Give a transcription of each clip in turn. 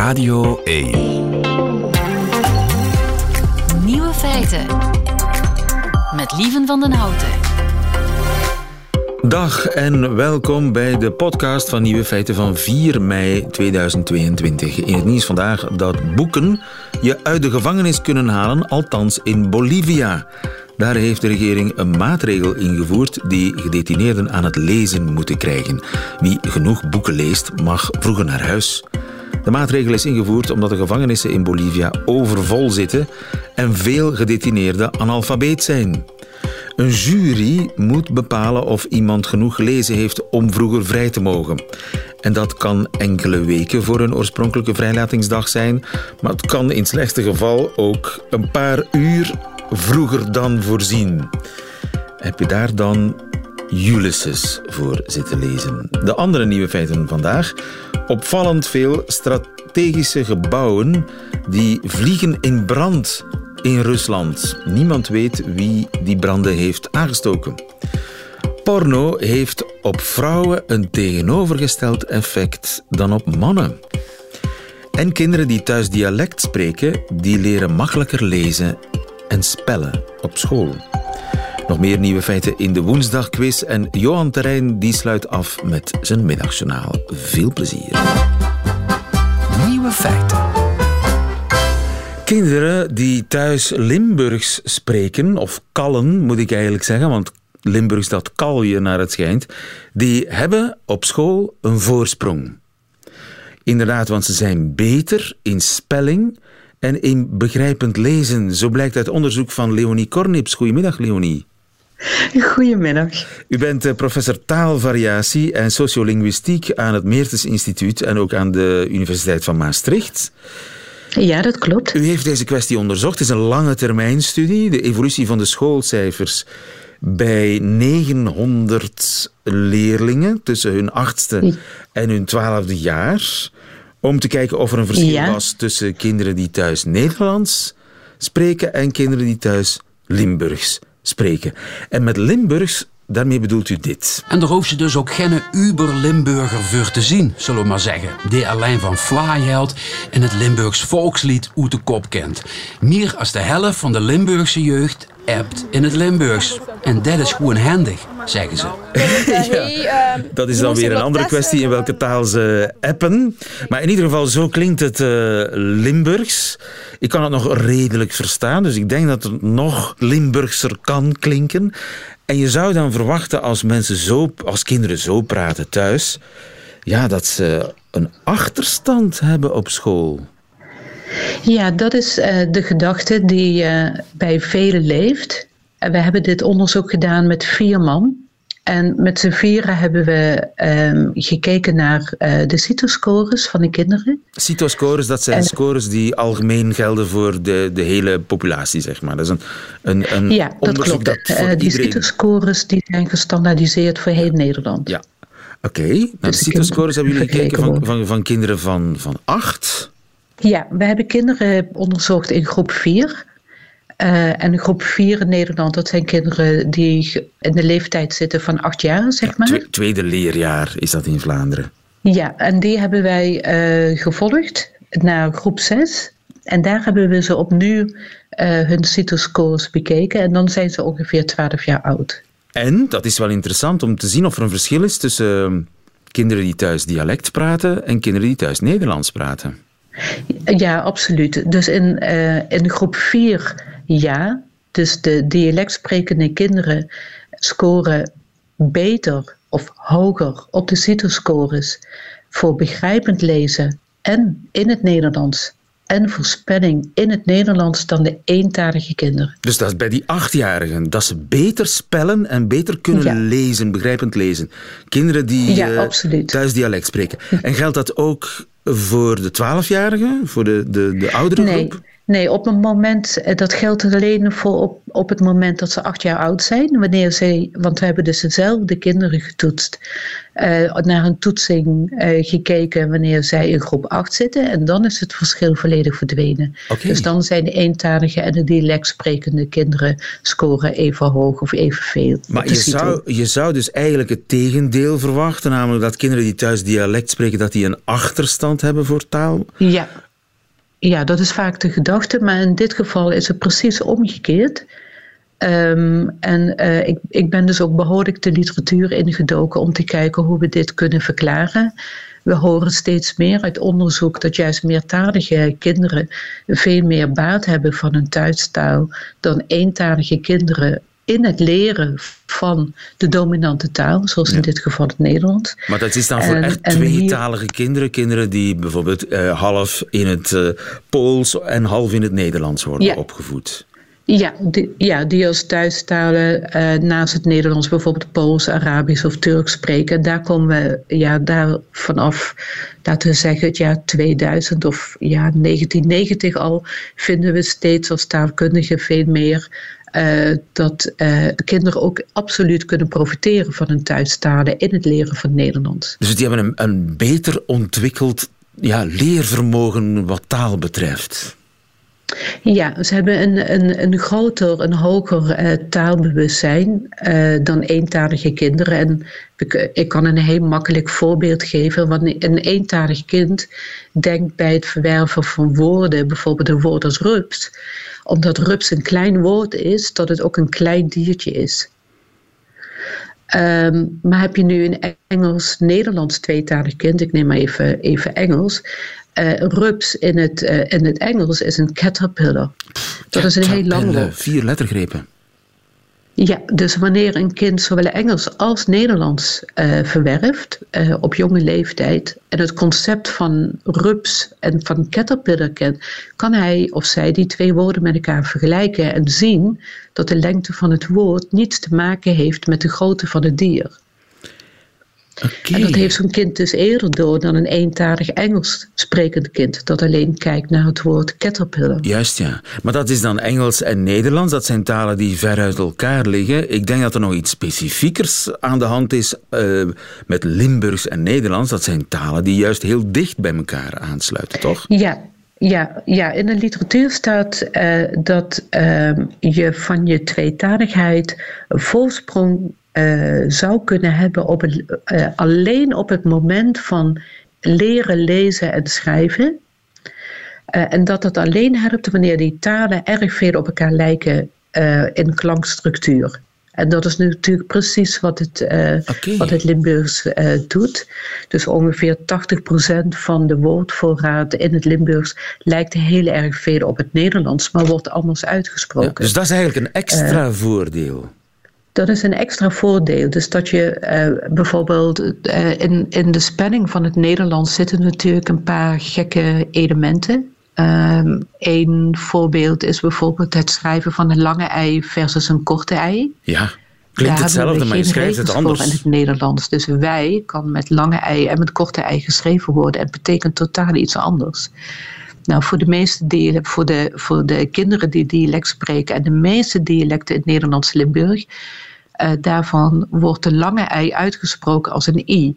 Radio 1. Nieuwe feiten. Met Lieven van den Houten. Dag en welkom bij de podcast van Nieuwe Feiten van 4 mei 2022. In het nieuws vandaag dat boeken je uit de gevangenis kunnen halen, althans in Bolivia. Daar heeft de regering een maatregel ingevoerd die gedetineerden aan het lezen moeten krijgen. Wie genoeg boeken leest, mag vroeger naar huis. De maatregel is ingevoerd omdat de gevangenissen in Bolivia overvol zitten en veel gedetineerden analfabeet zijn. Een jury moet bepalen of iemand genoeg gelezen heeft om vroeger vrij te mogen. En dat kan enkele weken voor een oorspronkelijke vrijlatingsdag zijn, maar het kan in slechtste geval ook een paar uur vroeger dan voorzien. Heb je daar dan Ulysses voor zitten lezen? De andere nieuwe feiten vandaag. Opvallend veel strategische gebouwen die vliegen in brand in Rusland. Niemand weet wie die branden heeft aangestoken. Porno heeft op vrouwen een tegenovergesteld effect dan op mannen. En kinderen die thuis dialect spreken, die leren makkelijker lezen en spellen op school. Nog meer nieuwe feiten in de woensdagquiz en Johan Terrein die sluit af met zijn middagjournaal. Veel plezier. Nieuwe feiten. Kinderen die thuis Limburgs spreken, of kallen moet ik eigenlijk zeggen, want Limburgs dat kal je naar het schijnt, die hebben op school een voorsprong. Inderdaad, want ze zijn beter in spelling en in begrijpend lezen. Zo blijkt uit onderzoek van Leonie Kornips. Goedemiddag, Leonie. Goedemiddag. U bent eh, professor taalvariatie en sociolinguïstiek aan het Meertens Instituut en ook aan de Universiteit van Maastricht. Ja, dat klopt. U heeft deze kwestie onderzocht. Het is een lange termijn studie. De evolutie van de schoolcijfers bij 900 leerlingen tussen hun achtste en hun twaalfde jaar. Om te kijken of er een verschil Ja. was tussen kinderen die thuis Nederlands spreken en kinderen die thuis Limburgs spreken. En met Limburgs, daarmee bedoelt u dit. En daar hoef je dus ook geen Uber-Limburger voor te zien, zullen we maar zeggen. Die alleen van Flyheld en het Limburgs volkslied uit de kop kent. Meer als de helft van de Limburgse jeugd appt in het Limburgs. En dat is gewoon handig, zeggen ze. Ja, dat is dan weer een andere kwestie in welke taal ze appen. Maar in ieder geval, zo klinkt het eh, Limburgs. Ik kan het nog redelijk verstaan, dus ik denk dat het nog Limburgser kan klinken. En je zou dan verwachten als mensen zo, als kinderen zo praten thuis, ja, dat ze een achterstand hebben op school. Ja, dat is eh, de gedachte die eh, bij velen leeft. We hebben dit onderzoek gedaan met vier man. En met z'n vieren hebben we ehm, gekeken naar eh, de CITO-scores van de kinderen. CITO-scores, dat zijn En- scores die algemeen gelden voor de, de hele populatie, zeg maar. Dat is een, een, een ja, dat klopt. dat voor Eh, die. CITO-scores die zijn gestandaardiseerd voor heel Nederland. Ja. Oké, naar de Dus de CITO-scores hebben jullie gekeken van, van, van kinderen van, van acht. Ja, we hebben kinderen onderzocht in groep 4. Eh, en groep 4 in Nederland, dat zijn kinderen die in de leeftijd zitten van acht jaar, zeg maar. Twe- tweede leerjaar is dat in Vlaanderen. Ja, en die hebben wij eh, gevolgd naar groep 6. En daar hebben we ze opnieuw eh, hun CITO-scores bekeken. En dan zijn ze ongeveer 12 jaar oud. En, dat is wel interessant om te zien of er een verschil is tussen ehm, kinderen die thuis dialect praten en kinderen die thuis Nederlands praten. Ja, absoluut. Dus in, in groep 4 ja. Dus de dialectsprekende kinderen scoren beter of hoger op de CITO-scores voor begrijpend lezen en in het Nederlands en voorspelling in het Nederlands dan de eentalige kinderen. Dus dat is bij die achtjarigen, dat ze beter spellen en beter kunnen Ja. lezen, begrijpend lezen. Kinderen die Ja, eh, thuis dialect spreken. En geldt dat ook voor de twaalfjarigen, voor de, de, de oudere Nee, groep? Nee, op het moment, eh, dat geldt alleen voor op, op het moment dat ze acht jaar oud zijn. Wanneer zij, want we hebben dus dezelfde kinderen getoetst. Uh, naar een toetsing uh, gekeken wanneer zij in groep 8 zitten. En dan is het verschil volledig verdwenen. Okay. Dus dan zijn de eentalige en de dialect sprekende kinderen scoren even hoog of evenveel. Maar je zou, je zou dus eigenlijk het tegendeel verwachten. Namelijk dat kinderen die thuis dialect spreken, dat die een achterstand hebben voor taal. Ja, ja, dat is vaak de gedachte, maar in dit geval is het precies omgekeerd. Um, en uh, ik, ik ben dus ook behoorlijk de literatuur ingedoken om te kijken hoe we dit kunnen verklaren. We horen steeds meer uit onderzoek dat juist meertalige kinderen veel meer baat hebben van een thuistaal dan eentalige kinderen in het leren van de dominante taal, zoals in dit geval het Nederlands. Maar dat is dan voor en, echt tweetalige hier... kinderen, kinderen die bijvoorbeeld uh, half in het uh, Pools en half in het Nederlands worden ja. opgevoed. Ja die, ja, die als thuistalen uh, naast het Nederlands bijvoorbeeld Pools, Arabisch of Turks spreken. Daar komen we ja, daar vanaf, laten we zeggen, het jaar 2000 of ja, 1990 al, vinden we steeds als taalkundigen veel meer uh, dat uh, kinderen ook absoluut kunnen profiteren van hun thuistalen in het leren van Nederlands. Dus die hebben een, een beter ontwikkeld ja, leervermogen wat taal betreft. Ja, ze hebben een, een, een groter, een hoger uh, taalbewustzijn uh, dan eentalige kinderen. En ik, ik, kan een heel makkelijk voorbeeld geven. Want een eentalig kind denkt bij het verwerven van woorden, bijvoorbeeld een woord als rups, omdat rups een klein woord is, dat het ook een klein diertje is. Um, maar heb je nu een Engels-Nederlands tweetalig kind, ik neem maar even, even Engels, uh, rups in het, uh, in het Engels is een caterpillar. Dat is een heel lang woord. Vier lettergrepen. Ja, dus wanneer een kind zowel Engels als Nederlands uh, verwerft uh, op jonge leeftijd en het concept van rups en van caterpillar kent, kan hij of zij die twee woorden met elkaar vergelijken en zien dat de lengte van het woord niets te maken heeft met de grootte van het dier. Okay. En dat heeft zo'n kind dus eerder door dan een eentalig Engels sprekend kind dat alleen kijkt naar het woord caterpillar. Juist ja, maar dat is dan Engels en Nederlands. Dat zijn talen die ver uit elkaar liggen. Ik denk dat er nog iets specifiekers aan de hand is uh, met Limburgs en Nederlands. Dat zijn talen die juist heel dicht bij elkaar aansluiten, toch? Ja, ja, ja, in de literatuur staat uh, dat uh, je van je tweetaligheid voorsprong uh, zou kunnen hebben op het, uh, alleen op het moment van leren lezen en schrijven. Uh, en dat dat alleen helpt wanneer die talen erg veel op elkaar lijken in klankstructuur. En dat is natuurlijk precies wat het, okay. wat het Limburgs doet. Dus ongeveer 80% van de woordvoorraad in het Limburgs lijkt heel erg veel op het Nederlands, maar wordt anders uitgesproken. Ja, dus dat is eigenlijk een extra voordeel. Dat is een extra voordeel. Dus dat je uh, bijvoorbeeld uh, in, in de spanning van het Nederlands zitten natuurlijk een paar gekke elementen. Um, een voorbeeld is bijvoorbeeld het schrijven van een lange ei versus een korte ei. Ja, klinkt Daar hetzelfde, maar je schrijft het anders. in het Nederlands. Dus wij kan met lange ei en met korte ei geschreven worden. En betekent totaal iets anders. Nou, voor de meeste delen, voor de, voor de kinderen die dialect spreken en de meeste dialecten in het Nederlands Limburg, uh, daarvan wordt de lange ei uitgesproken als een i.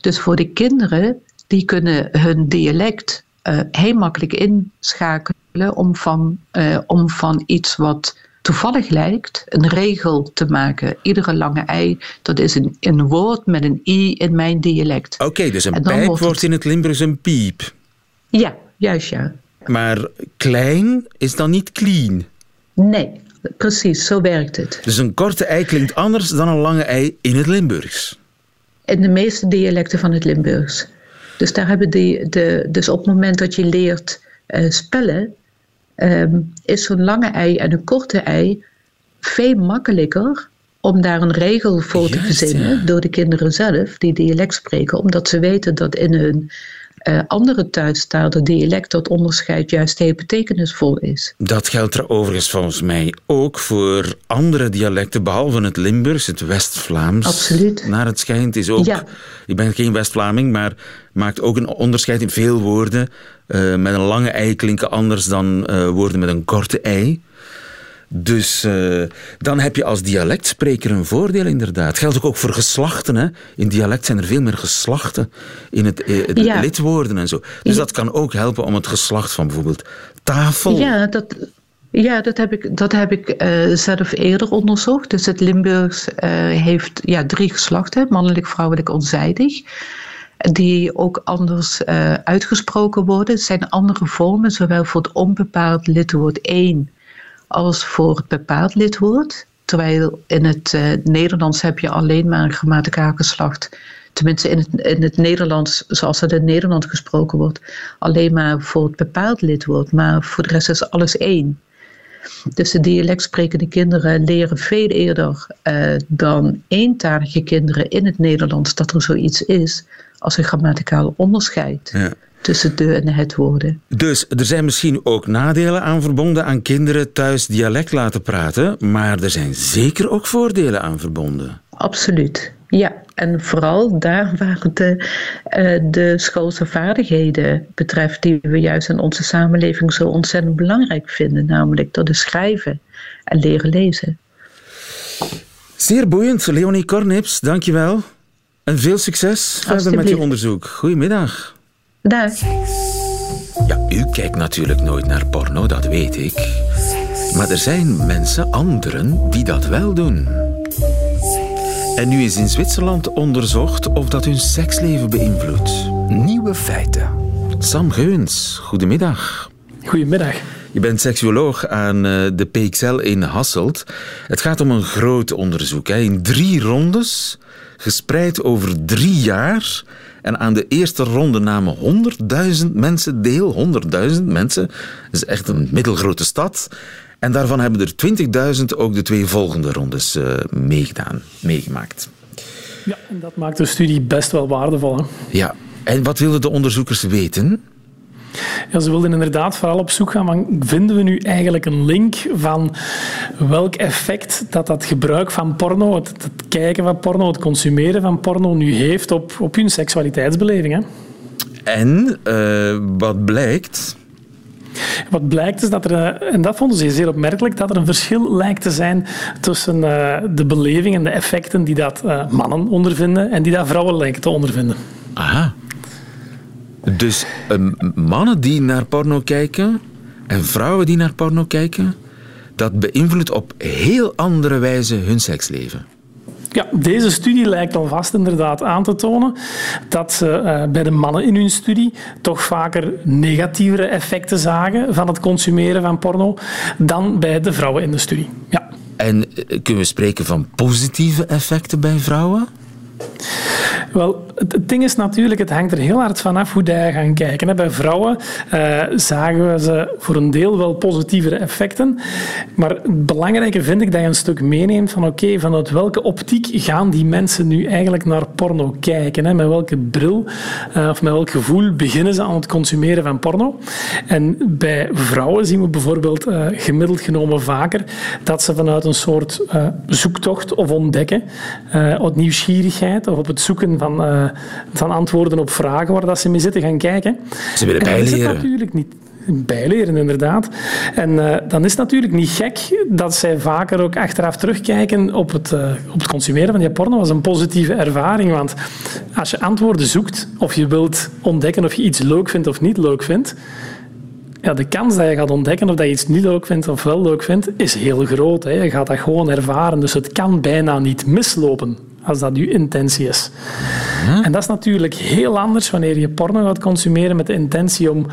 Dus voor de kinderen, die kunnen hun dialect uh, heel makkelijk inschakelen om van, uh, om van iets wat toevallig lijkt, een regel te maken. Iedere lange ei, dat is een, een woord met een i in mijn dialect. Oké, okay, dus een pijp wordt, wordt in het Limburgs een piep. Ja, juist ja. Maar klein is dan niet clean? Nee, precies, zo werkt het. Dus een korte ei klinkt anders dan een lange ei in het Limburgs? In de meeste dialecten van het Limburgs. Dus, daar hebben die, de, dus op het moment dat je leert uh, spellen, um, is zo'n lange ei en een korte ei veel makkelijker om daar een regel voor te verzinnen ja. door de kinderen zelf die dialect spreken, omdat ze weten dat in hun uh, andere thuistalen dialect dat onderscheid juist heel betekenisvol is. Dat geldt er overigens volgens mij ook voor andere dialecten, behalve het Limburgs, het West-Vlaams. Absoluut. Naar het schijnt is ook. Ja. Ik ben geen West-Vlaming, maar maakt ook een onderscheid in veel woorden. Uh, met een lange ei klinken anders dan uh, woorden met een korte ei. Dus uh, dan heb je als dialectspreker een voordeel inderdaad. Geldt ook, voor geslachten. Hè? In dialect zijn er veel meer geslachten in het, ja. lidwoorden en zo. Dus ja. dat kan ook helpen om het geslacht van bijvoorbeeld tafel. Ja, dat, ja, dat heb ik, dat heb ik uh, zelf eerder onderzocht. Dus het Limburgs uh, heeft ja, drie geslachten: mannelijk, vrouwelijk, onzijdig. Die ook anders uh, uitgesproken worden. Het zijn andere vormen, zowel voor het onbepaald lidwoord 1 als voor het bepaald lidwoord. Terwijl in het uh, Nederlands heb je alleen maar een grammaticaal geslacht. Tenminste in het, in het Nederlands, zoals het in Nederland gesproken wordt, alleen maar voor het bepaald lidwoord. Maar voor de rest is alles één. Dus de dialectsprekende kinderen leren veel eerder uh, dan eentalige kinderen in het Nederlands dat er zoiets is als een grammaticaal onderscheid. Ja tussen de en het woorden. Dus er zijn misschien ook nadelen aan verbonden aan kinderen thuis dialect laten praten, maar er zijn zeker ook voordelen aan verbonden. Absoluut. Ja, en vooral daar waar de, uh, de schoolse vaardigheden betreft, die we juist in onze samenleving zo ontzettend belangrijk vinden, namelijk dat is schrijven en leren lezen. Zeer boeiend, Leonie Kornips, dankjewel. En veel succes verder met je onderzoek. Goedemiddag. Dag. Ja, u kijkt natuurlijk nooit naar porno, dat weet ik. Maar er zijn mensen, anderen, die dat wel doen. En nu is in Zwitserland onderzocht of dat hun seksleven beïnvloedt. Nieuwe feiten. Sam Geuns, goedemiddag. Goedemiddag. Je bent seksuoloog aan eh, de PXL in Hasselt. Het gaat om een groot onderzoek. In drie rondes, gespreid over drie jaar en aan de eerste ronde namen 100.000 mensen deel. 100.000 mensen. Dat is echt een middelgrote stad. En daarvan hebben er 20.000 ook de twee volgende rondes uh, meegedaan, meegemaakt. Ja, en dat maakt de studie best wel waardevol. Hè? Ja, en wat wilden de onderzoekers weten? Ja, ze wilden inderdaad vooral op zoek gaan van vinden we nu eigenlijk een link van welk effect dat dat gebruik van porno, het, het kijken van porno, het consumeren van porno nu heeft op, op hun seksualiteitsbeleving. Hè? En uh, wat blijkt? Wat blijkt is dat er, eh, en dat vonden ze zeer opmerkelijk, dat er een verschil lijkt te zijn tussen uh, de beleving en de effecten die dat mannen ondervinden en die dat vrouwen lijken te ondervinden. Aha. Dus uh, mannen die naar porno kijken en vrouwen die naar porno kijken, dat beïnvloedt op heel andere wijze hun seksleven. Ja, deze studie lijkt alvast inderdaad aan te tonen dat ze uh, bij de mannen in hun studie toch vaker negatievere effecten zagen van het consumeren van porno dan bij de vrouwen in de studie. Ja. En uh, kunnen we spreken van positieve effecten bij vrouwen? Wel, het ding is natuurlijk, het hangt er heel hard vanaf hoe je gaan kijken. Bij vrouwen uh, zagen we ze voor een deel wel positievere effecten. Maar het belangrijke vind ik dat je een stuk meeneemt van oké, vanuit welke optiek gaan die mensen nu eigenlijk naar porno kijken? Hè? Met welke bril uh, of met welk gevoel beginnen ze aan het consumeren van porno? En bij vrouwen zien we bijvoorbeeld uh, gemiddeld genomen vaker dat ze vanuit een soort zoektocht of ontdekken, uit nieuwsgierigheid of op het zoeken van van antwoorden op vragen waar dat ze mee zitten gaan kijken. Ze willen bijleren. natuurlijk niet bijleren, inderdaad. En uh, dan is het natuurlijk niet gek dat zij vaker ook achteraf terugkijken op het, uh, op het consumeren van die porno als een positieve ervaring. Want als je antwoorden zoekt, of je wilt ontdekken of je iets leuk vindt of niet leuk vindt, ja, de kans dat je gaat ontdekken of dat je iets niet leuk vindt of wel leuk vindt, is heel groot. Hè. Je gaat dat gewoon ervaren. Dus het kan bijna niet mislopen als dat uw intentie is. En dat is natuurlijk heel anders wanneer je porno gaat consumeren met de intentie om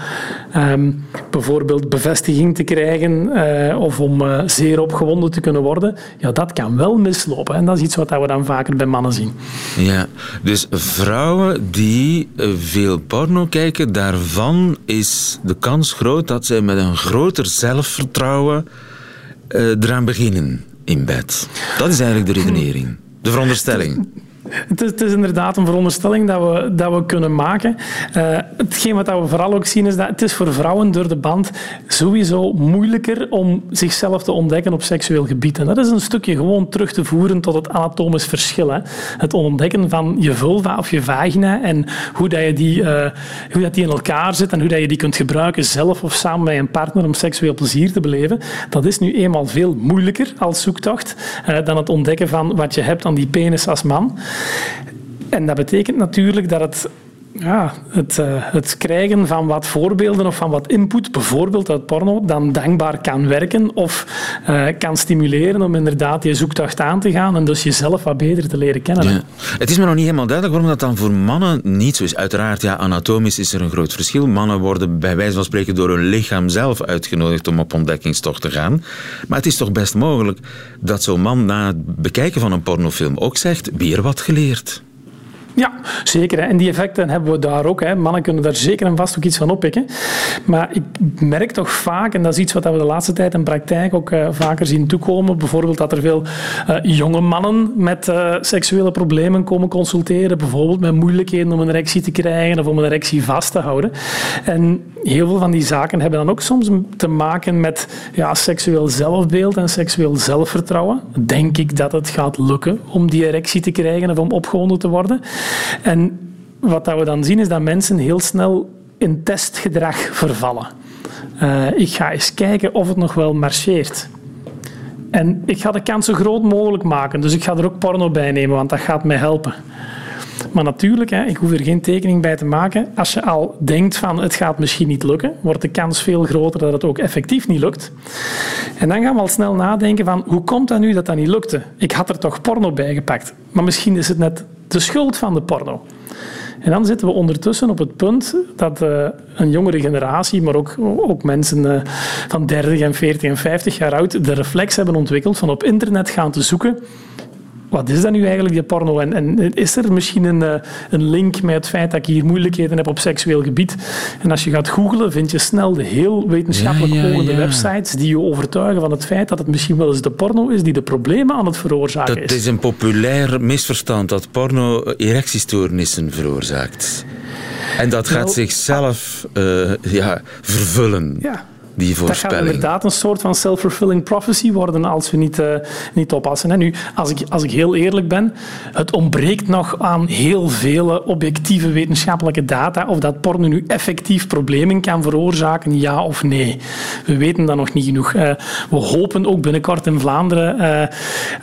um, bijvoorbeeld bevestiging te krijgen uh, of om uh, zeer opgewonden te kunnen worden. Ja, dat kan wel mislopen. En dat is iets wat we dan vaker bij mannen zien. Ja, dus vrouwen die eh, veel porno kijken, daarvan is de kans groot dat zij met een groter zelfvertrouwen uh, eraan beginnen in bed. Dat is eigenlijk de redenering. De veronderstelling. Het is, inderdaad een veronderstelling dat we, dat we kunnen maken. Uh, hetgeen wat we vooral ook zien is dat het is voor vrouwen door de band sowieso moeilijker om zichzelf te ontdekken op seksueel gebied. En dat is een stukje gewoon terug te voeren tot het anatomisch verschil. Hè. Het ontdekken van je vulva of je vagina en hoe, dat je die, uh, hoe dat die in elkaar zit en hoe dat je die kunt gebruiken zelf of samen met een partner om seksueel plezier te beleven. Dat is nu eenmaal veel moeilijker als zoektocht uh, dan het ontdekken van wat je hebt aan die penis als man. En dat betekent natuurlijk dat het ja, het, uh, het krijgen van wat voorbeelden of van wat input, bijvoorbeeld uit porno, dan dankbaar kan werken of uh, kan stimuleren om inderdaad je zoektocht aan te gaan en dus jezelf wat beter te leren kennen. Ja. Het is me nog niet helemaal duidelijk waarom dat dan voor mannen niet zo is. Uiteraard, ja, anatomisch is er een groot verschil. Mannen worden bij wijze van spreken door hun lichaam zelf uitgenodigd om op ontdekkingstocht te gaan. Maar het is toch best mogelijk dat zo'n man na het bekijken van een pornofilm ook zegt, weer wat geleerd. Ja, zeker. Hè. En die effecten hebben we daar ook. Hè. Mannen kunnen daar zeker en vast ook iets van oppikken. Maar ik merk toch vaak, en dat is iets wat we de laatste tijd in praktijk ook uh, vaker zien toekomen, bijvoorbeeld dat er veel uh, jonge mannen met uh, seksuele problemen komen consulteren, bijvoorbeeld met moeilijkheden om een erectie te krijgen of om een erectie vast te houden. En heel veel van die zaken hebben dan ook soms te maken met ja, seksueel zelfbeeld en seksueel zelfvertrouwen. Denk ik dat het gaat lukken om die erectie te krijgen of om opgewonden te worden? En wat dat we dan zien is dat mensen heel snel in testgedrag vervallen. Uh, ik ga eens kijken of het nog wel marcheert. En ik ga de kans zo groot mogelijk maken. Dus ik ga er ook porno bij nemen, want dat gaat mij helpen. Maar natuurlijk, hè, ik hoef er geen tekening bij te maken. Als je al denkt van het gaat misschien niet lukken, wordt de kans veel groter dat het ook effectief niet lukt. En dan gaan we al snel nadenken van hoe komt dat nu dat dat niet lukte? Ik had er toch porno bij gepakt. Maar misschien is het net de schuld van de porno. En dan zitten we ondertussen op het punt dat uh, een jongere generatie, maar ook, ook mensen uh, van 30 en 40 en 50 jaar oud, de reflex hebben ontwikkeld van op internet gaan te zoeken wat is dat nu eigenlijk, die porno? En, en is er misschien een, eh, een, link met het feit dat ik hier moeilijkheden heb op seksueel gebied? En als je gaat googlen, vind je snel de heel wetenschappelijk ja, ja. websites die je overtuigen van het feit dat het misschien wel eens de porno is die de problemen aan het veroorzaken dat is. Het is een populair misverstand dat porno erectiestoornissen veroorzaakt. En dat gaat zichzelf uh, ja, vervullen. Ja die voorspelling. Dat gaat inderdaad een soort van self-fulfilling prophecy worden als we niet, uh, niet oppassen. En nu, als ik, als ik heel eerlijk ben, het ontbreekt nog aan heel vele objectieve wetenschappelijke data of dat porno nu effectief problemen kan veroorzaken, ja of nee. We weten dat nog niet genoeg. Uh, we hopen ook binnenkort in Vlaanderen uh,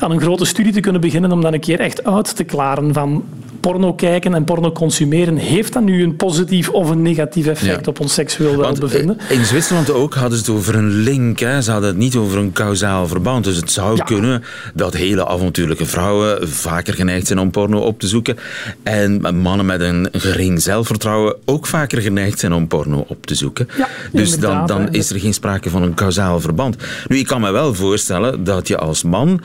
aan een grote studie te kunnen beginnen om dat een keer echt uit te klaren van porno kijken en porno consumeren, heeft dat nu een positief of een negatief effect ja. op ons seksueel welbevinden? In Zwitserland ook hadden ze het over een link. Hè. Ze hadden het niet over een kausaal verband. Dus het zou ja. kunnen dat hele avontuurlijke vrouwen vaker geneigd zijn om porno op te zoeken. En mannen met een gering zelfvertrouwen ook vaker geneigd zijn om porno op te zoeken. Ja, dus dan, dan is er geen sprake van een kausaal verband. Nu, ik kan me wel voorstellen dat je als man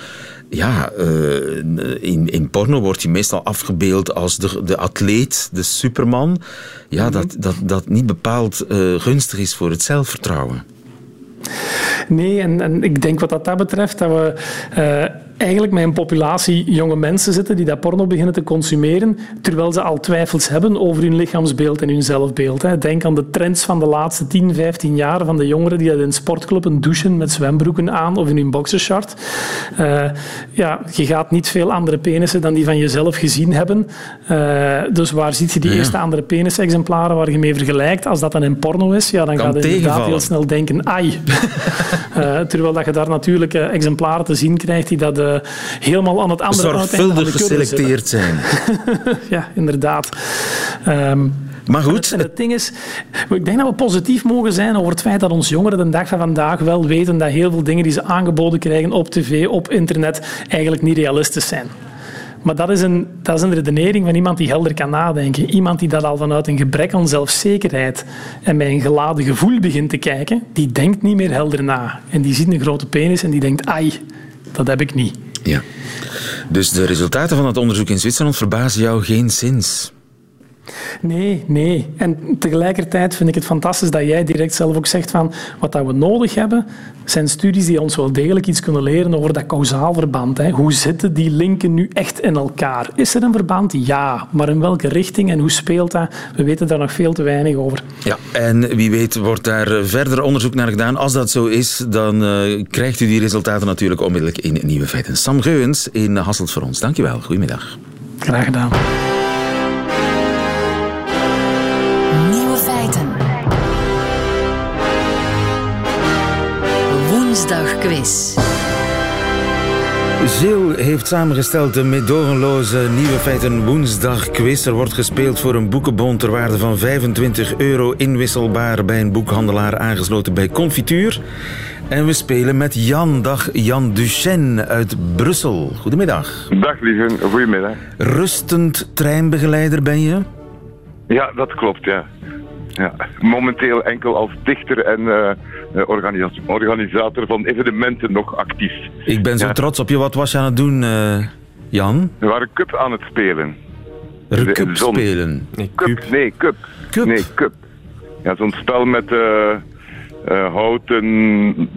ja, uh, in, in porno wordt hij meestal afgebeeld als de, de atleet, de superman. Ja, mm -hmm. dat, dat, dat niet bepaald uh, gunstig is voor het zelfvertrouwen. Nee, en, en ik denk wat dat, dat betreft dat we uh, eigenlijk met een populatie jonge mensen zitten die dat porno beginnen te consumeren, terwijl ze al twijfels hebben over hun lichaamsbeeld en hun zelfbeeld. Hè. Denk aan de trends van de laatste 10, 15 jaar van de jongeren die dat in sportclubben douchen met zwembroeken aan of in hun boxershort. Uh, ja, je gaat niet veel andere penissen dan die van jezelf gezien hebben. Uh, dus waar ziet je die ja. eerste andere penisexemplaren waar je mee vergelijkt? Als dat dan in porno is, ja, dan kan gaat je inderdaad heel snel denken, ai. uh, terwijl dat je daar natuurlijk exemplaren te zien krijgt die dat uh, helemaal aan het andere Zorgvuldig geselecteerd zijn. ja, inderdaad. Um, maar goed. En het, het, ding is, ik denk dat we positief mogen zijn over het feit dat ons jongeren de dag van vandaag wel weten dat heel veel dingen die ze aangeboden krijgen op tv, op internet, eigenlijk niet realistisch zijn. Maar dat is, een, dat is een redenering van iemand die helder kan nadenken. Iemand die dat al vanuit een gebrek aan zelfzekerheid en met een geladen gevoel begint te kijken, die denkt niet meer helder na. En die ziet een grote penis en die denkt, ai, dat heb ik niet. Ja. Dus de resultaten van dat onderzoek in Zwitserland verbazen jou geen zins? Nee, nee. En tegelijkertijd vind ik het fantastisch dat jij direct zelf ook zegt van wat dat we nodig hebben, zijn studies die ons wel degelijk iets kunnen leren over dat kausaal verband. Hè. Hoe zitten die linken nu echt in elkaar? Is er een verband? Ja. Maar in welke richting en hoe speelt dat? We weten daar nog veel te weinig over. Ja, en wie weet wordt daar verder onderzoek naar gedaan. Als dat zo is, dan uh, krijgt u die resultaten natuurlijk onmiddellijk in Nieuwe Feiten. Sam Geuwens in Hasselt voor ons. Dankjewel. Goedemiddag. Graag gedaan. Woensdagquiz. Gilles heeft samengesteld de medogeloze Nieuwe Feiten Woensdag quiz. Er wordt gespeeld voor een boekenbon ter waarde van 25 euro inwisselbaar bij een boekhandelaar aangesloten bij Confituur. En we spelen met Jan. Dag Jan Duchesne uit Brussel. Goedemiddag. Dag lieve, goedemiddag. Rustend treinbegeleider ben je? Ja, dat klopt, ja. Ja. Momenteel enkel als dichter en uh, organisator van evenementen nog actief. Ik ben zo trots op je. Wat was je aan het doen, uh, Jan? We waren cup aan het spelen. Cup spelen? Nee, cup. Nee, cup. cup. Nee, cup. Ja, zo'n spel met... Uh, uh, houten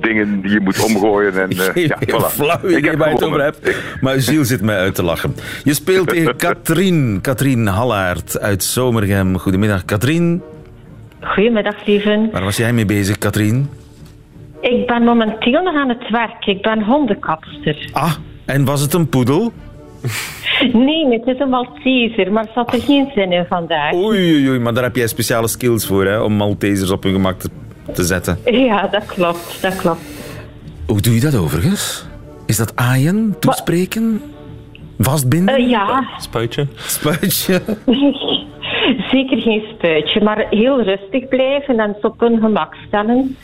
dingen die je moet omgooien. En, uh, ja, voilà. flauw idee waar je het over hebt. Maar Gilles zit mij uit te lachen. Je speelt tegen Katrien, Katrien Hallaert uit Zomergem. Goedemiddag, Katrien. Goedemiddag, Steven. Waar was jij mee bezig, Katrien? Ik ben momenteel nog aan het werk. Ik ben hondenkapster. Ah, en was het een poedel? Nee, het is een Malteser, maar zat er geen zin in vandaag. Oei, oei, oei, maar daar heb jij speciale skills voor, hè, om Maltesers op hun gemak te te zetten. Ja, dat klopt, dat klopt. Hoe doe je dat overigens? Is dat aaien, toespreken, vastbinden? Uh, ja. Spuitje? Spuitje? Zeker geen spuitje, maar heel rustig blijven en ze op hun gemak stellen.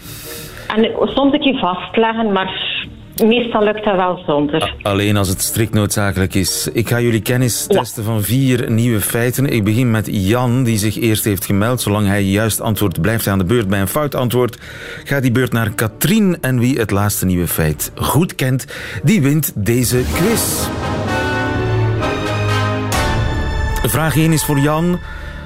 En soms een keer vastleggen, maar Meestal lukt dat wel zonder. Alleen als het strikt noodzakelijk is. Ik ga jullie kennis testen van vier nieuwe feiten. Ik begin met Jan, die zich eerst heeft gemeld. Zolang hij juist antwoordt, blijft hij aan de beurt. Bij een fout antwoord gaat die beurt naar Katrien. En wie het laatste nieuwe feit goed kent, die wint deze quiz. Vraag 1 is voor Jan.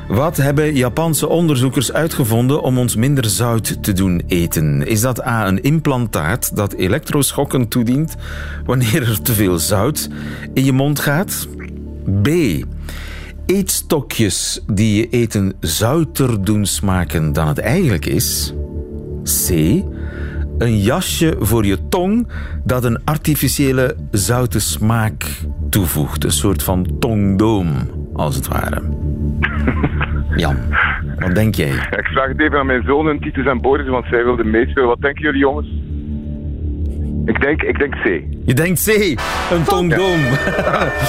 Wat hebben Japanse onderzoekers uitgevonden om ons minder zout te doen eten? Is dat A, een implantaat dat elektroschokken toedient wanneer er te veel zout in je mond gaat? B, eetstokjes die je eten zouter doen smaken dan het eigenlijk is? C, een jasje voor je tong dat een artificiële zoute smaak toevoegt. Een soort van tongdoom, als het ware. Jan, wat denk jij? Ik vraag het even aan mijn zoon, Titus en Boris, want zij wilden meespelen. Wat denken jullie, jongens? Ik denk, ik denk C. Je denkt C, een tongdoom.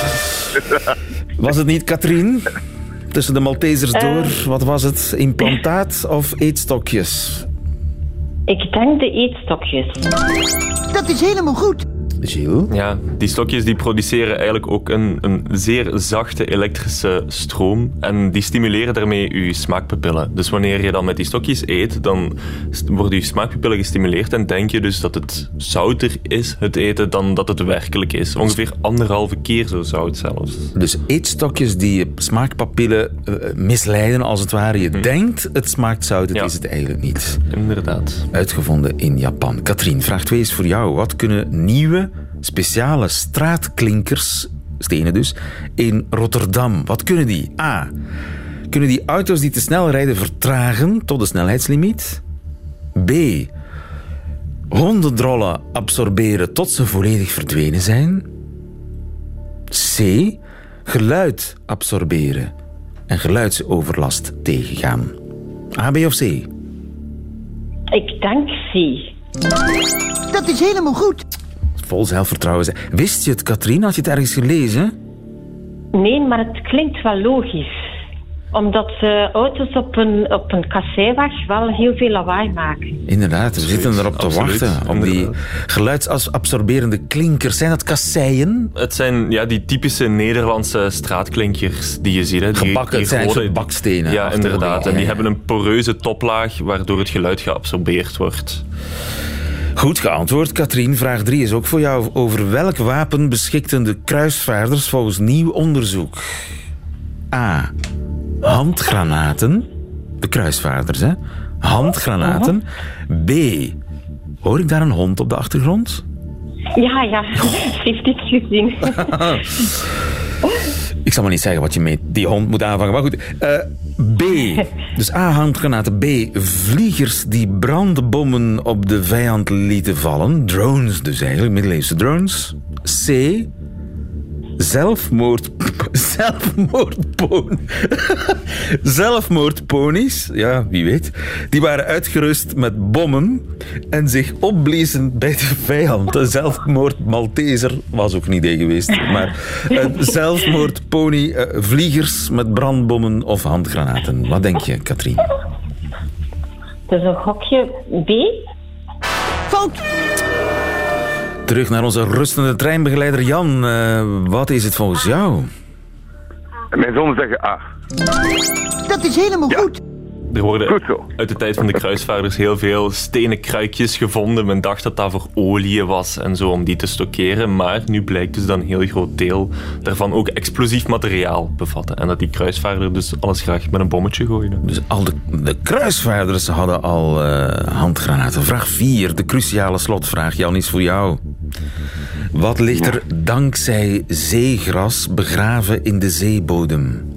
was het niet Katrien? Tussen de Maltesers door, wat was het? Implantaat of eetstokjes? Ik denk de eetstokjes. Dat is helemaal goed. Gilles? Ja, die stokjes die produceren eigenlijk ook een, een zeer zachte elektrische stroom en die stimuleren daarmee je smaakpapillen. Dus wanneer je dan met die stokjes eet, dan worden je smaakpapillen gestimuleerd en denk je dus dat het zouter is, het eten, dan dat het werkelijk is. Ongeveer anderhalve keer zo zout zelfs. Dus eetstokjes die je smaakpapillen uh, misleiden, als het ware. Je hm. denkt het smaakt zout, het ja. is het eigenlijk niet. Inderdaad. Uitgevonden in Japan. Katrien, vraag 2 is voor jou. Wat kunnen nieuwe speciale straatklinkers, stenen dus, in Rotterdam. Wat kunnen die? A. Kunnen die auto's die te snel rijden vertragen tot de snelheidslimiet? B. Hondendrollen absorberen tot ze volledig verdwenen zijn? C. Geluid absorberen en geluidsoverlast tegengaan. A, B of C? Ik denk C. Dat is helemaal goed vol zelfvertrouwen zijn. Wist je het, Katrien? Had je het ergens gelezen? Nee, maar het klinkt wel logisch. Omdat uh, auto's op een, op een kasseiweg wel heel veel lawaai maken. Inderdaad, we zitten erop te wachten. Om die geluidsabsorberende klinkers. Zijn dat kasseien? Het zijn ja, die typische Nederlandse straatklinkers die je ziet. Hè. Die, Gebakken, het zijn grote... bakstenen. Ja, inderdaad. En die hebben een poreuze toplaag waardoor het geluid geabsorbeerd wordt. Goed geantwoord, Katrien. Vraag 3 is ook voor jou. Over welk wapen beschikten de kruisvaarders volgens nieuw onderzoek? A. handgranaten. De kruisvaarders, hè? Handgranaten. B. Hoor ik daar een hond op de achtergrond? Ja, ja. Heeft iets gezien. Ik zal maar niet zeggen wat je met die hond moet aanvangen. Maar goed. Eh, B. Dus A. Handgranaten. B. Vliegers die brandbommen op de vijand lieten vallen. Drones dus eigenlijk, middeleeuwse drones. C. Zelfmoord... Zelfmoordpon... Zelfmoordponies, ja, wie weet. Die waren uitgerust met bommen en zich opbliezen bij de vijand. Een zelfmoord Malteser was ook een idee geweest. Maar een zelfmoordpony, eh, vliegers met brandbommen of handgranaten. Wat denk je, Katrien? Dus een gokje B. Fout. Terug naar onze rustende treinbegeleider Jan. Eh, wat is het volgens jou? Mijn zonen zeggen A. Dat is helemaal goed. Er worden Goed zo. uit de tijd van de kruisvaarders heel veel stenen kruikjes gevonden. Men dacht dat dat voor olie was en zo om die te stockeren. Maar nu blijkt dus dat een heel groot deel daarvan ook explosief materiaal bevatte. En dat die kruisvaarder dus alles graag met een bommetje gooide. Dus al de, de kruisvaarders hadden al eh, handgranaten. Vraag 4, de cruciale slotvraag. Jan is voor jou. Wat ligt er dankzij zeegras begraven in de zeebodem?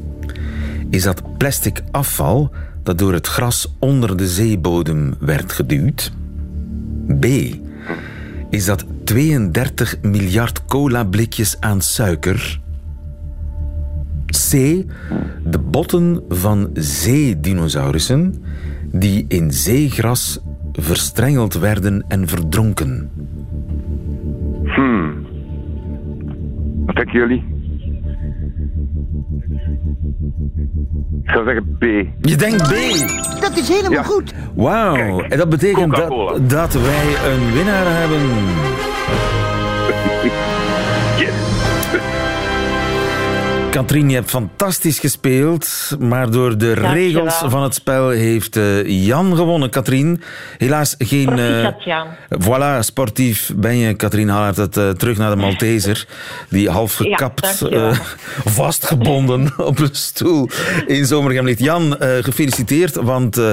Is dat plastic afval dat door het gras onder de zeebodem werd geduwd? B. Is dat 32 miljard cola-blikjes aan suiker? C. De botten van zeedinosaurussen die in zeegras verstrengeld werden en verdronken. Denken jullie? Ik zou zeggen B. Je denkt B. Dat is helemaal Ja. goed. Wauw. En dat betekent dat, dat wij een winnaar hebben. Katrien, je hebt fantastisch gespeeld, maar door de regels van het spel heeft eh, Jan gewonnen. Katrien, helaas geen... eh, Proficiat, Jan. Voilà, sportief ben je, Katrien Hallaert. Het, eh, terug naar de Malteser, die half gekapt, eh, vastgebonden op een stoel in Zomergem ligt. Jan, eh, gefeliciteerd, want eh,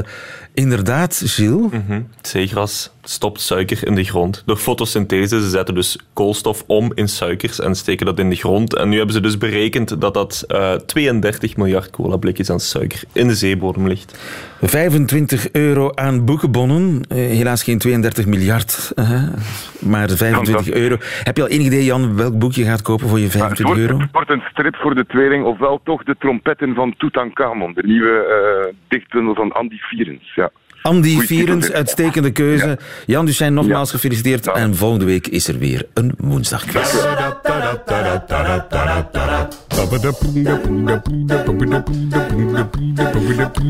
inderdaad, Gilles... Mhm. Zeegras stopt suiker in de grond. Door fotosynthese, ze zetten dus koolstof om in suikers en steken dat in de grond. En nu hebben ze dus berekend dat dat eh, 32 miljard cola-blikjes aan suiker in de zeebodem ligt. 25 euro aan boekenbonnen. Eh, helaas geen 32 miljard, eh, maar 25 Fantastisch. euro. Heb je al enig idee, Jan, welk boek je gaat kopen voor je Het 25 wordt, euro? het wordt een strip voor de tweeling, ofwel toch de trompetten van Tutankhamon, de nieuwe eh dichtbundel van Andy Vierens. Ja. Andy Vierens, uitstekende keuze. Jan Duchesne, nogmaals Ja. gefeliciteerd. Ja. En volgende week is er weer een woensdagquiz.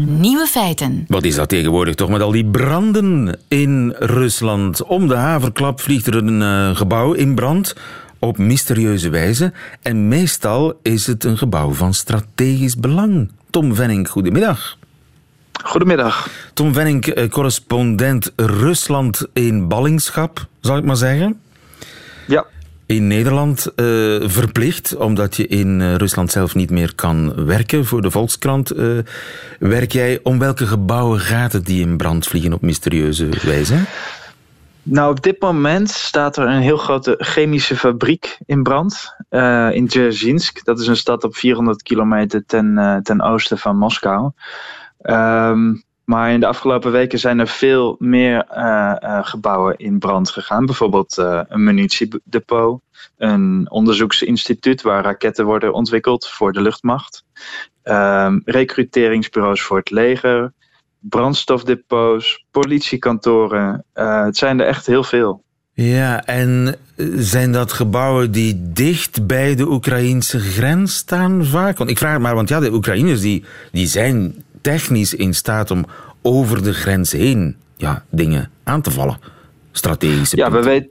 Nieuwe feiten. Wat is dat tegenwoordig toch met al die branden in Rusland? Om de haverklap vliegt er een eh, gebouw in brand op mysterieuze wijze. En meestal is het een gebouw van strategisch belang. Tom Venning, goedemiddag. Goedemiddag. Tom Venning, eh, correspondent Rusland in ballingschap, zal ik maar zeggen. Ja, In Nederland eh, verplicht, omdat je in eh, Rusland zelf niet meer kan werken. Voor de Volkskrant werk jij. Om welke gebouwen gaat het die in brand vliegen op mysterieuze wijze? nou op dit moment staat er een heel grote chemische fabriek in brand in Dzerzhinsk. Dat is een stad op 400 kilometer ten, ten oosten van Moskou. Ehm, maar in de afgelopen weken zijn er veel meer eh, eh, gebouwen in brand gegaan. Bijvoorbeeld eh, een munitiedepot, een onderzoeksinstituut waar raketten worden ontwikkeld voor de luchtmacht, ehm recruteringsbureaus voor het leger, brandstofdepots, politiekantoren. Het zijn er echt heel veel. Ja, en zijn dat gebouwen die dicht bij de Oekraïnse grens staan vaak? Want ik vraag het maar, want ja, de Oekraïners die, die zijn technisch in staat om over de grens heen ja, dingen aan te vallen. Strategische Ja, we, weet,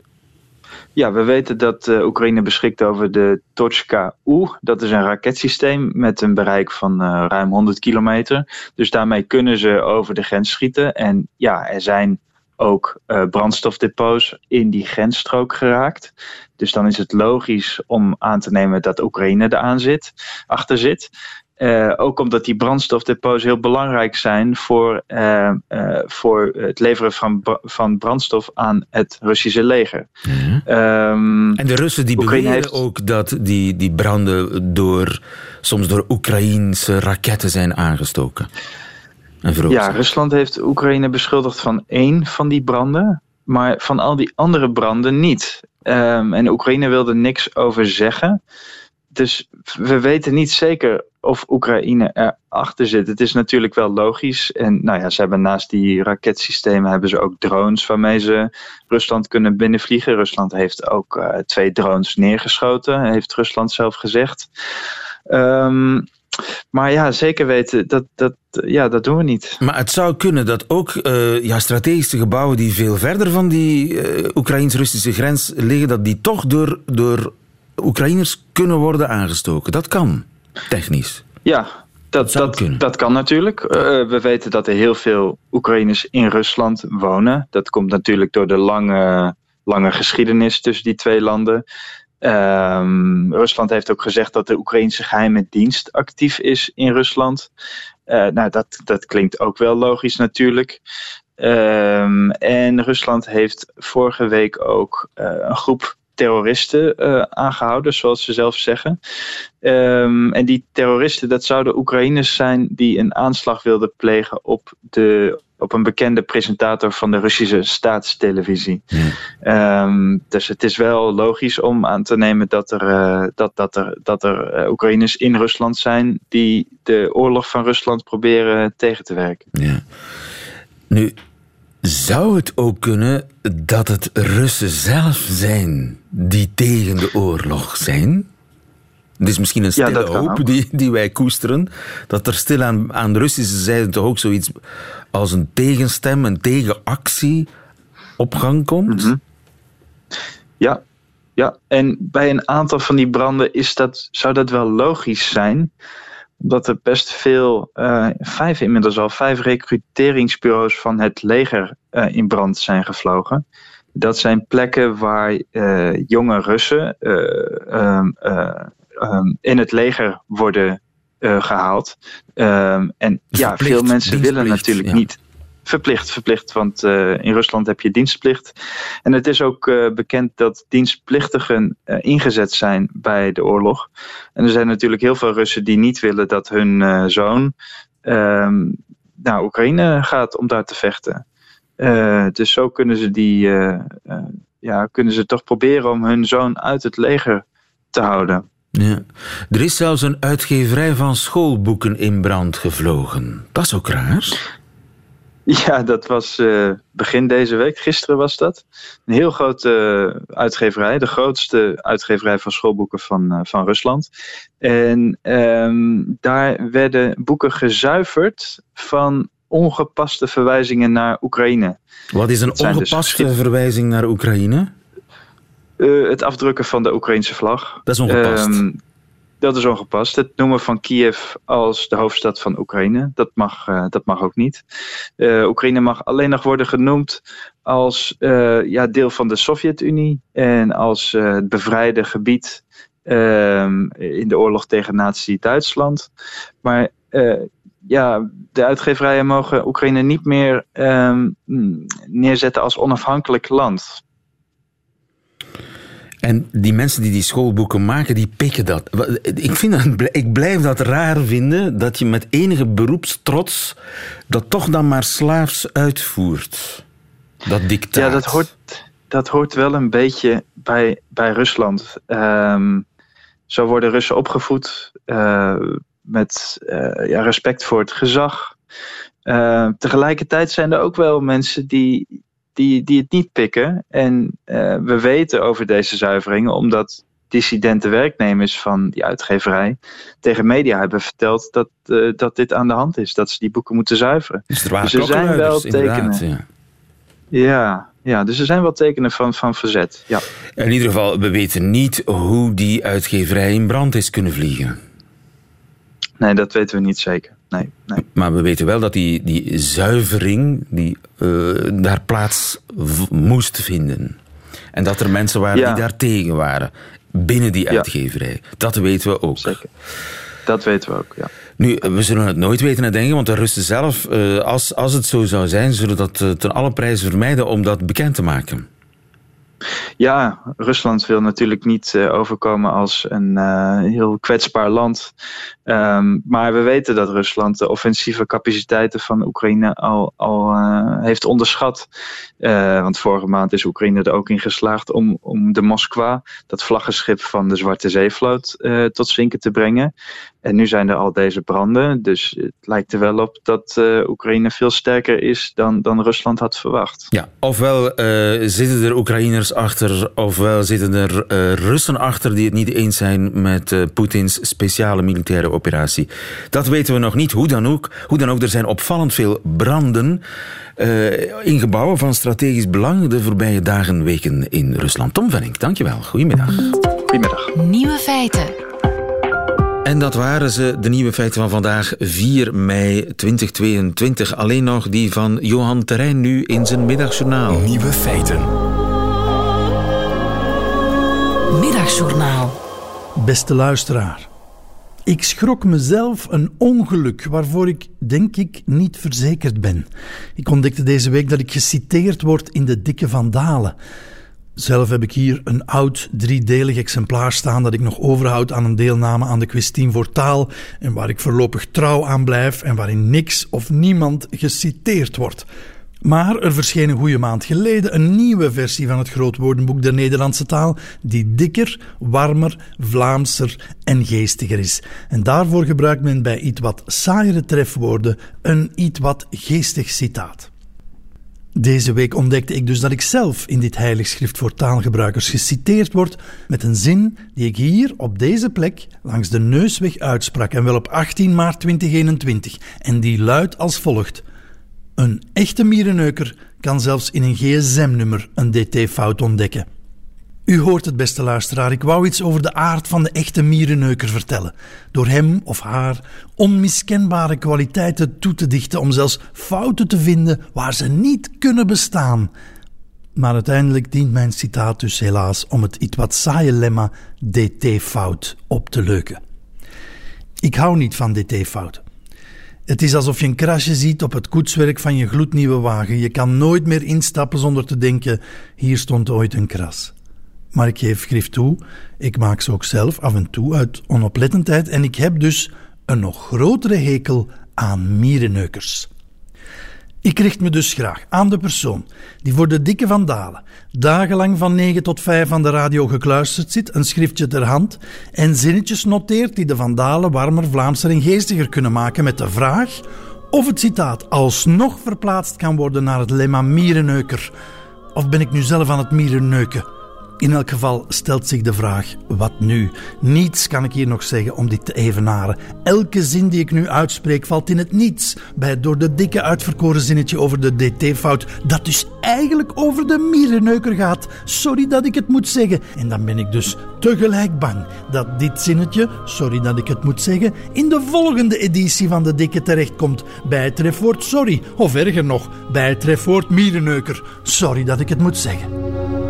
ja, we weten dat eh, Oekraïne beschikt over de Tochka-U. Dat is een raketsysteem met een bereik van eh, ruim 100 kilometer. Dus daarmee kunnen ze over de grens schieten. En ja, er zijn ook eh, brandstofdepots in die grensstrook geraakt. Dus dan is het logisch om aan te nemen dat Oekraïne eraan zit, achter zit. Eh, ook omdat die brandstofdepots heel belangrijk zijn voor, eh, eh, voor het leveren van, van brandstof aan het Russische leger. Ehm, En de Russen die Oekraïne beweren heeft- ook dat die, die branden door, soms door Oekraïense raketten zijn aangestoken. En Ja. Rusland heeft Oekraïne beschuldigd van één van die branden, maar van al die andere branden niet. Ehm, en Oekraïne wilde niks over zeggen. Dus we weten niet zeker of Oekraïne erachter zit. Het is natuurlijk wel logisch. En nou ja, ze hebben naast die raketsystemen hebben ze ook drones waarmee ze Rusland kunnen binnenvliegen. Rusland heeft ook eh, twee drones neergeschoten, heeft Rusland zelf gezegd. Ehm, maar ja, zeker weten, dat, dat, ja, dat doen we niet. Maar het zou kunnen dat ook eh, ja, strategische gebouwen die veel verder van die eh, Oekraïns-Russische grens liggen, dat die toch door, door Oekraïners kunnen worden aangestoken. Dat kan, technisch. Ja, dat, dat, dat, kan natuurlijk. Eh, we weten dat er heel veel Oekraïners in Rusland wonen. Dat komt natuurlijk door de lange, lange geschiedenis tussen die twee landen. Ehm, Rusland heeft ook gezegd dat de Oekraïnse geheime dienst actief is in Rusland. Eh, nou, dat, dat klinkt ook wel logisch natuurlijk. Ehm, en Rusland heeft vorige week ook eh, een groep terroristen eh, aangehouden, zoals ze zelf zeggen. Ehm, en die terroristen, dat zouden Oekraïners zijn die een aanslag wilden plegen op, de, op een bekende presentator van de Russische staatstelevisie. Ehm, dus het is wel logisch om aan te nemen dat er, eh, dat, dat er, dat er eh, Oekraïners in Rusland zijn die de oorlog van Rusland proberen tegen te werken. Ja. Nu, zou het ook kunnen dat het Russen zelf zijn die tegen de oorlog zijn? Het is misschien een stille hoop die, die wij koesteren. Dat er stil aan, aan de Russische zijde toch ook zoiets als een tegenstem, een tegenactie op gang komt. Mhm. Ja, ja, en bij een aantal van die branden is dat, zou dat wel logisch zijn. Omdat er best veel, eh, vijf inmiddels al, vijf recruteringsbureaus van het leger eh, in brand zijn gevlogen. Dat zijn plekken waar eh, jonge Russen eh, ehm, eh, ehm, in het leger worden eh, gehaald. Ehm, en ja, veel mensen willen natuurlijk ja. niet. Verplicht, verplicht, want eh, in Rusland heb je dienstplicht. En het is ook eh, bekend dat dienstplichtigen eh, ingezet zijn bij de oorlog. En er zijn natuurlijk heel veel Russen die niet willen dat hun zoon ehm, naar Oekraïne gaat om daar te vechten. Dus zo kunnen ze die, ja, kunnen ze toch proberen om hun zoon uit het leger te houden. Ja. Er is zelfs een uitgeverij van schoolboeken in brand gevlogen. Dat is ook raar. Ja, dat was eh, begin deze week. Gisteren was dat. Een heel grote eh, uitgeverij. De grootste uitgeverij van schoolboeken van, eh, van Rusland. En ehm, daar werden boeken gezuiverd van ongepaste verwijzingen naar Oekraïne. Wat is een dus ongepaste verwijzing naar Oekraïne? Het afdrukken van de Oekraïnse vlag. Dat is ongepast. Ehm, dat is ongepast. Het noemen van Kiev als de hoofdstad van Oekraïne, dat mag, eh, dat mag ook niet. Eh, Oekraïne mag alleen nog worden genoemd als eh, ja, deel van de Sovjet-Unie en als het bevrijde gebied ehm, in de oorlog tegen Nazi-Duitsland. Maar ja, de uitgeverijen mogen Oekraïne niet meer ehm, neerzetten als onafhankelijk land. En die mensen die die schoolboeken maken, die pikken dat. Ik, vind dat, ik blijf dat raar vinden dat je met enige beroepstrots dat toch dan maar slaafs uitvoert. Dat dictaat. Ja, dat hoort, dat hoort wel een beetje bij, bij Rusland. Ehm, zo worden Russen opgevoed eh, met eh, ja, respect voor het gezag. Eh, tegelijkertijd zijn er ook wel mensen die, die, die het niet pikken. En eh, we weten over deze zuiveringen omdat dissidente werknemers van die uitgeverij tegen media hebben verteld dat, eh, dat dit aan de hand is. Dat ze die boeken moeten zuiveren. Dus er waren er zijn wel tekenen. ja. Ja, ja, dus er zijn wel tekenen van, van verzet. Ja. In ieder geval, we weten niet hoe die uitgeverij in brand is kunnen vliegen. Nee, dat weten we niet zeker. Nee, nee. Maar we weten wel dat die, die zuivering die, eh, daar plaats moest vinden. En dat er mensen waren Ja. die daar tegen waren. Binnen die uitgeverij. Dat weten we ook. Zeker. Dat weten we ook, ja. Nu, we zullen het nooit weten, denken, want de Russen zelf, eh, als, als het zo zou zijn, zullen dat eh, ten alle prijzen vermijden om dat bekend te maken. Ja, Rusland wil natuurlijk niet uh, overkomen als een uh, heel kwetsbaar land. Um, maar we weten dat Rusland de offensieve capaciteiten van Oekraïne al, al uh, heeft onderschat. Want vorige maand is Oekraïne er ook in geslaagd om, om de Moskwa, dat vlaggenschip van de Zwarte Zeevloot, tot zinken te brengen. En nu zijn er al deze branden. Dus het lijkt er wel op dat Oekraïne veel sterker is dan, dan Rusland had verwacht. Ja, ofwel zitten er Oekraïners achter, ofwel zitten er Russen achter die het niet eens zijn met Poetins speciale militaire operatie. Dat weten we nog niet. Hoe dan ook, hoe dan ook er zijn opvallend veel branden uh, in gebouwen van strategisch belang de voorbije dagen, weken in Rusland. Tom Venning, dankjewel. Goedemiddag. Goedemiddag. Nieuwe feiten. En dat waren ze, de nieuwe feiten van vandaag, 4 mei 2022. Alleen nog die van Johan Terrein nu in zijn middagjournaal. Nieuwe feiten. Middagjournaal. Beste luisteraar. Ik schrok mezelf een ongeluk waarvoor ik, denk ik, niet verzekerd ben. Ik ontdekte deze week dat ik geciteerd word in de Dikke Vandalen. Zelf heb ik hier een oud driedelig exemplaar staan dat ik nog overhoud aan een deelname aan de quiz voor taal en waar ik voorlopig trouw aan blijf en waarin niks of niemand geciteerd wordt. Maar er verscheen een goede maand geleden een nieuwe versie van het grootwoordenboek der Nederlandse taal, die dikker, warmer, Vlaamser en geestiger is. En daarvoor gebruikt men bij iets wat saaiere trefwoorden een iets wat geestig citaat. Deze week ontdekte ik dus dat ik zelf in dit heilig schrift voor taalgebruikers geciteerd word met een zin die ik hier op deze plek langs de neusweg uitsprak en wel op 18 maart 2021 en die luidt als volgt. Een echte mierenneuker kan zelfs in een gsm-nummer een dt-fout ontdekken. U hoort het, beste luisteraar. Ik wou iets over de aard van de echte mierenneuker vertellen. Door hem of haar onmiskenbare kwaliteiten toe te dichten om zelfs fouten te vinden waar ze niet kunnen bestaan. Maar uiteindelijk dient mijn citaat dus helaas om het iets wat saaie lemma dt-fout op te leuken. Ik hou niet van dt-fouten. Het is alsof je een krasje ziet op het koetswerk van je gloednieuwe wagen. Je kan nooit meer instappen zonder te denken: hier stond ooit een kras. Maar ik geef grif toe, ik maak ze ook zelf af en toe uit onoplettendheid en ik heb dus een nog grotere hekel aan mierenneukers. Ik richt me dus graag aan de persoon die voor de dikke vandalen dagenlang van 9 tot 5 aan de radio gekluisterd zit, een schriftje ter hand en zinnetjes noteert die de vandalen warmer, Vlaamser en geestiger kunnen maken met de vraag of het citaat alsnog verplaatst kan worden naar het lemma mierenneuker. Of ben ik nu zelf aan het mierenneuken? In elk geval stelt zich de vraag: wat nu? Niets kan ik hier nog zeggen om dit te evenaren. Elke zin die ik nu uitspreek valt in het niets bij het door de dikke uitverkoren zinnetje over de DT-fout, dat dus eigenlijk over de mierenneuker gaat. Sorry dat ik het moet zeggen. En dan ben ik dus tegelijk bang dat dit zinnetje, sorry dat ik het moet zeggen, in de volgende editie van de dikke terechtkomt bij het trefwoord sorry, of erger nog, bij het trefwoord mierenneuker. Sorry dat ik het moet zeggen.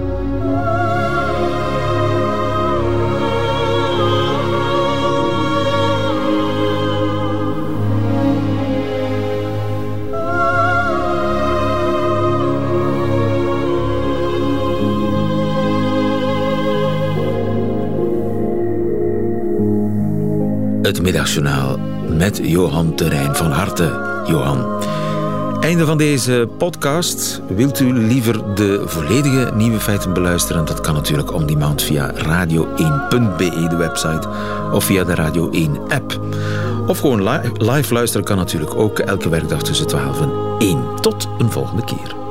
Het middagjournaal met Johan Terrein. Van harte, Johan. Einde van deze podcast. Wilt u liever de volledige nieuwe feiten beluisteren? Dat kan natuurlijk om die maand via radio1.be, de website, of via de Radio 1 app. Of gewoon live luisteren kan natuurlijk ook elke werkdag tussen 12 en 1. Tot een volgende keer.